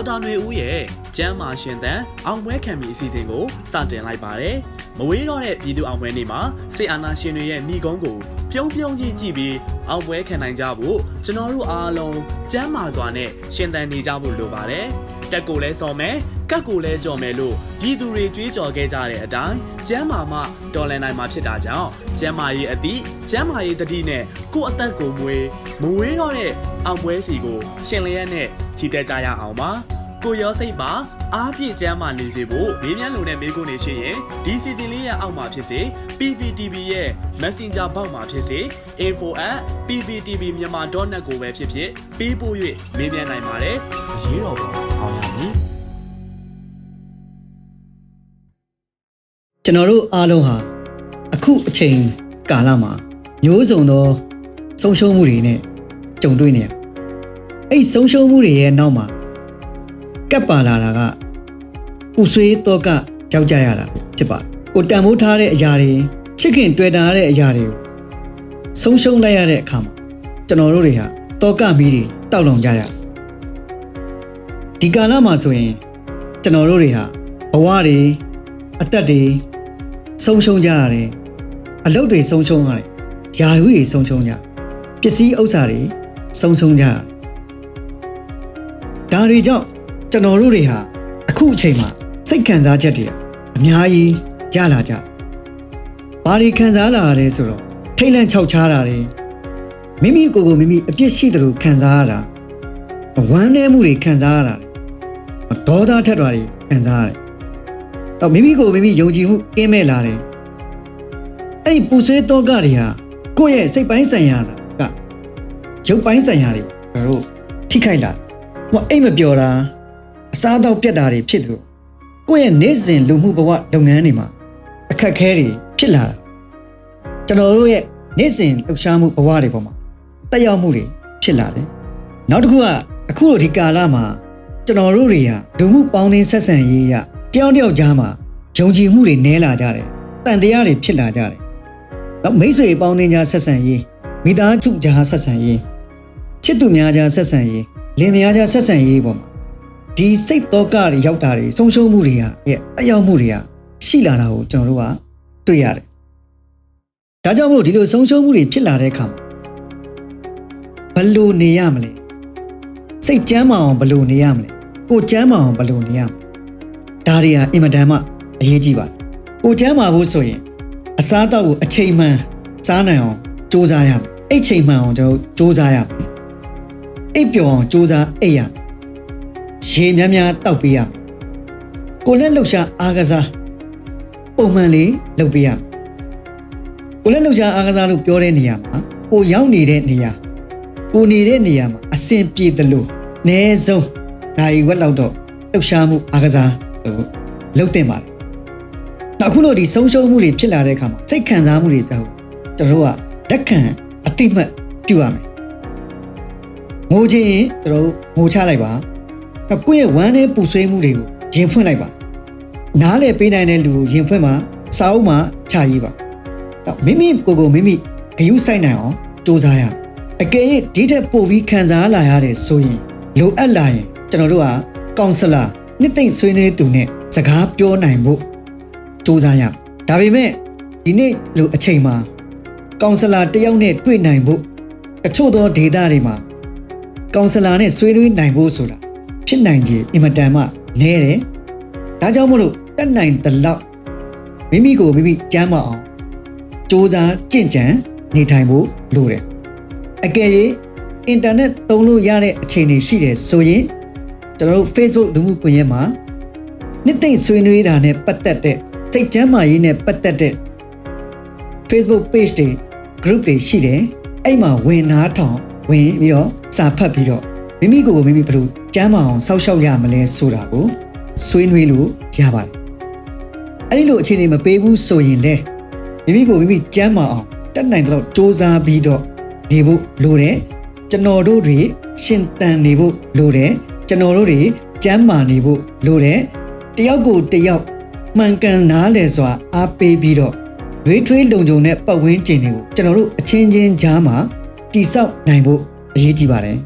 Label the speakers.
Speaker 1: က်တာຫນွေဦးရဲ့ကျမ်းမာရှင်သန်အောင်ပွဲခံမီအစီအစဉ်ကိုစတင်လိုက်ပါတယ်။မဝေးတော့တဲ့ပြည်သူအောင်ပွဲနေ့မှာစေအာနာရှင်တွေရဲ့ဏီကုန်းကိုပြုံးပြုံးကြီးကြည့်ပြီးအောင်ပွဲခံနိုင်ကြဖို့ကျွန်တော်တို့အားလုံးကျမ်းမာစွာနဲ့ရှင်သန်နေကြဖို့လိုပါတယ်။ တက်ကိုလဲစော်မယ်ကတ်ကိုလဲကြော်မယ်လို့ပြည်သူတွေကြွေးကြော်ခဲ့ကြတဲ့အတိုင်းကျမ်းမာမှတော်လန်နိုင်မှာဖြစ်တာကြောင့်ကျမ်းမာရေးအသည့်ကျမ်းမာရေးတတိနဲ့ကိုယ့်အသက်ကိုမွေးမဝေးတော့တဲ့အောင်ပွဲစီကို ရှင်လျက်နဲ့ချီတက်ကြရအောင်ပါကိုရောစိတ်ပါအားပြည့်ကျမ်းမာနေစေဖို့မေးမြန်းလိုတဲ့မေးခွန်းတွေရှိရင်ဒီစီတင်လေးရအောက်မှာဖြစ်စေ PVTV ရဲ့ Messenger ဘောက်မှာဖြစ်စေ info@pvtvmyanmar.net ကိုပဲဖြစ်ဖြစ်ပေးပို့၍မေးမြန်းနိုင်ပါတယ်အရေးတော်ပုံ
Speaker 2: ကျွန်တော်တို့အားလုံးဟာအခုအချိန်ကာလမှာမျိုးစုံသောဆုံးရှုံးမှုတွေနဲ့ကြုံတွေ့နေရအဲ့ဆုံးရှုံးမှုတွေရဲ့နောက်မှာကပ်ပါလာတာကပူဆွေးတော့ကကြောက်ကြရတာဖြစ်ပါတယ်ကိုတန်မိုးထားတဲ့အရာတွေချစ်ခင်တွေ့တာရတဲ့အရာတွေကိုဆုံးရှုံးလိုက်ရတဲ့အခါမှာကျွန်တော်တို့တွေဟာတော့ကမီးတွေတောက်လောင်ကြရတယ်ဒီကာလမှာဆိုရင်ကျွန်တော်တို့တွေဟာဘဝတွေအသက်တွေ ဆုံးရှုံးကြရတယ်အလုပ်တွေဆုံးရှုံးရတယ်ယာရုတွေဆုံးရှုံးကြတယ်ပစ္စည်းဥစ္စာတွေဆုံးရှုံးကြရတယ်ဒါတွေကြောင့်ကျွန်တော်တို့တွေဟာအခုအချိန်မှာစိတ်ခံစားချက်တွေအများကြီးရလာကြတယ်ဘာတွေခံစားလာရလဲဆိုတော့ထိတ်လန့်ခြောက်ခြားတာတွေမိမိကိုယ်ကိုမိမိအပြစ်ရှိတယ်လို့ခံစားရတာဝမ်းနည်းမှုတွေခံစားရတာဒေါသထက်တာတွေခံစားရတယ် တော့မိမိကိုယ်မိမိယုံကြည်မှုကင်းမဲ့လာတယ်အဲ့ဒီပူဆွေးတော့ကတွေဟာကိုယ့်ရဲ့စိတ်ပိုင်းဆိုင်ရာကရုပ်ပိုင်းဆိုင်ရာတွေကျွန်တော်တို့ထိခိုက်လာဟိုအိတ်မပျော်တာအစားအသောက်ပြတ်တာတွေဖြစ်လို့ကိုယ့်ရဲ့နေ့စဉ်လူမှုဘဝလုပ်ငန်းတွေမှာအခက်အခဲတွေဖြစ်လာတာကျွန်တော်တို့ရဲ့နေ့စဉ်လှုပ်ရှားမှုဘဝတွေပေါ်မှာတက်ရောက်မှုတွေဖြစ်လာတယ်နောက်တစ်ခုကအခုလိုဒီကာလမှာကျွန်တော်တို့တွေဟာလူမှုပေါင်းသင်းဆက်ဆံရေးရ တယောက်တယောက်ကြားမှာယုံကြည်မှုတွေနည်းလာကြတယ်တန်တရားတွေဖြစ်လာကြတယ်နောက်မိတ်ဆွေပေါင်းသင်းကြားဆက်ဆံရေးမိသားစုကြားဆက်ဆံရေးချစ်သူများကြားဆက်ဆံရေးလင်မယားကြားဆက်ဆံရေးပေါ်မှာဒီစိတ်တော့ကတွေရောက်တာတွေဆုံးရှုံးမှုတွေဟာရဲ့အရောက်မှုတွေကရှိလာတာကိုကျွန်တော်တို့ကတွေ့ရတယ်ဒါကြောင့်မလို့ဒီလိုဆုံးရှုံးမှုတွေဖြစ်လာတဲ့အခါမှာဘယ်လိုနေရမလဲစိတ်ကြမ်းမအောင်ဘယ်လိုနေရမလဲကိုကြမ်းမအောင်ဘယ်လိုနေရမလဲ ဒါတွေဟာအင်မတန်မှအရေးကြီးပါတယ်ကိုကြမ်းမာဖို့ဆိုရင်အစားအသောက်ကိုအချိန်မှန်စားနိုင်အောင်စူးစမ်းရမယ်အဲ့ချိန်မှန်အောင်ကျွန်တော်စူးစမ်းရမယ်အိပ်ပျော်အောင်စူးစမ်းအိပ်ရမယ်ရေများများတောက်ပေးရမယ်ကိုလက်လှုပ်ရှားအားကစားပုံမှန်လေးလုပ်ပေးရမယ်ကိုလက်လှုပ်ရှားအားကစားလို့ပြောတဲ့နေရာမှာကိုရောက်နေတဲ့နေရာကိုနေတဲ့နေရာမှာအဆင်ပြေတယ်လို့အနည်းဆုံးဓာရီဝက်လောက်တော့လှုပ်ရှားမှုအားကစား လို့လုပ်တင်ပါတယ်နောက်အခုလို့ဒီဆုံးရှုံးမှုတွေဖြစ်လာတဲ့အခါမှာစိတ်ခံစားမှုတွေပြောင်းကျွန်တော်တို့ကလက်ခံအတိမတ်ပြုရမယ်ငိုခြင်းရင်ကျွန်တော်တို့ငိုချလိုက်ပါနောက်ကိုယ့်ရဲ့ဝမ်းနဲ့ပူဆွေးမှုတွေကိုရင်ဖွင့်လိုက်ပါနားလေပေးနိုင်တဲ့လူကိုရင်ဖွင့်ပါစာအုပ်မှာခြာရေးပါနောက်မိမိကိုယ်ကိုမိမိဂယုစိုက်နိုင်အောင်စူးစမ်းရမယ်အကယ်၍ဒီထက်ပိုပြီးခံစားလာရတယ်ဆိုရင်လိုအပ်လာရင်ကျွန်တော်တို့ကကောင်ဆလာ နှစ်သိမ့်ဆွေးနွေးသူနဲ့စကားပြောနိုင်ဖို့စူးစမ်းရမယ်ဒါပေမဲ့ဒီနေ့လိုအချိန်မှာကောင်ဆလာတယောက်နဲ့တွေ့နိုင်ဖို့တချို့သောဒေတာတွေမှာကောင်ဆလာနဲ့ဆွေးနွေးနိုင်ဖို့ဆိုတာဖြစ်နိုင်ခြင်းအင်မတန်မှနည်းတယ်ဒါကြောင့်မလို့တက်နိုင်တဲ့လောက်မိမိကိုမိမိကြမ်းမအောင်စူးစမ်းကြင့်ကြံနေထိုင်ဖို့လိုတယ်အကယ်၍အင်တာနက်သုံးလို့ရတဲ့အခြေအနေရှိတယ်ဆိုရင် ကျွန်တော်တို့ Facebook လူမှုကွန်ရက်မှာနှစ်သိမ့်ဆွေးနွေးတာနဲ့ပတ်သက်တဲ့စိတ်ကျမ်းမာရေးနဲ့ပတ်သက်တဲ့ Facebook page တွေ group တွေရှိတယ်အဲ့မှာဝင်နာထောင်ဝင်ပြီးတော့စာဖတ်ပြီးတော့မိမိကိုယ်ကိုမိမိဘယ်လိုကျမ်းမာအောင်စောင့်ရှောက်ရမလဲဆိုတာကိုဆွေးနွေးလို့ရပါတယ်အဲ့ဒီလိုအခြေအနေမပေးဘူးဆိုရင်လေမိမိကိုယ်မိမိကျမ်းမာအောင်တက်နိုင်တော့စ조사ပြီးတော့နေဖို့လိုတယ်ကျွန်တော်တို့တွေရှင်တန်နေဖို့လိုတယ် ကျွန်တော်တို့တွေကျမ်းမာနေဖို့လိုတယ်တယောက်ကိုတယောက်မှန်ကန်နားလည်စွာအားပေးပြီးတော့ရွေးထွေးလုံခြုံတဲ့ပတ်ဝန်းကျင်တွေကိုကျွန်တော်တို့အချင်းချင်းကြားမှာတိဆောက်နိုင်ဖို့အရေးကြီးပါတယ်